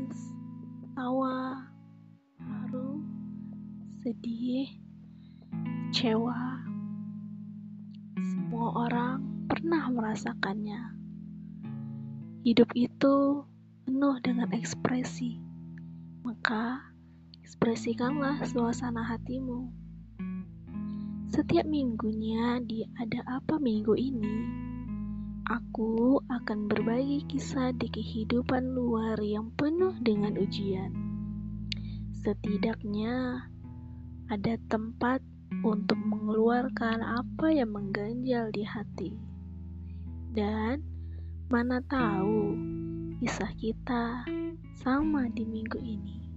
nangis, tawa, haru, sedih, cewa, Semua orang pernah merasakannya. Hidup itu penuh dengan ekspresi. Maka, ekspresikanlah suasana hatimu. Setiap minggunya di Ada Apa Minggu ini, aku akan berbagi kisah di kehidupan luar yang penuh dengan ujian. Setidaknya ada tempat untuk mengeluarkan apa yang mengganjal di hati. Dan mana tahu kisah kita sama di minggu ini.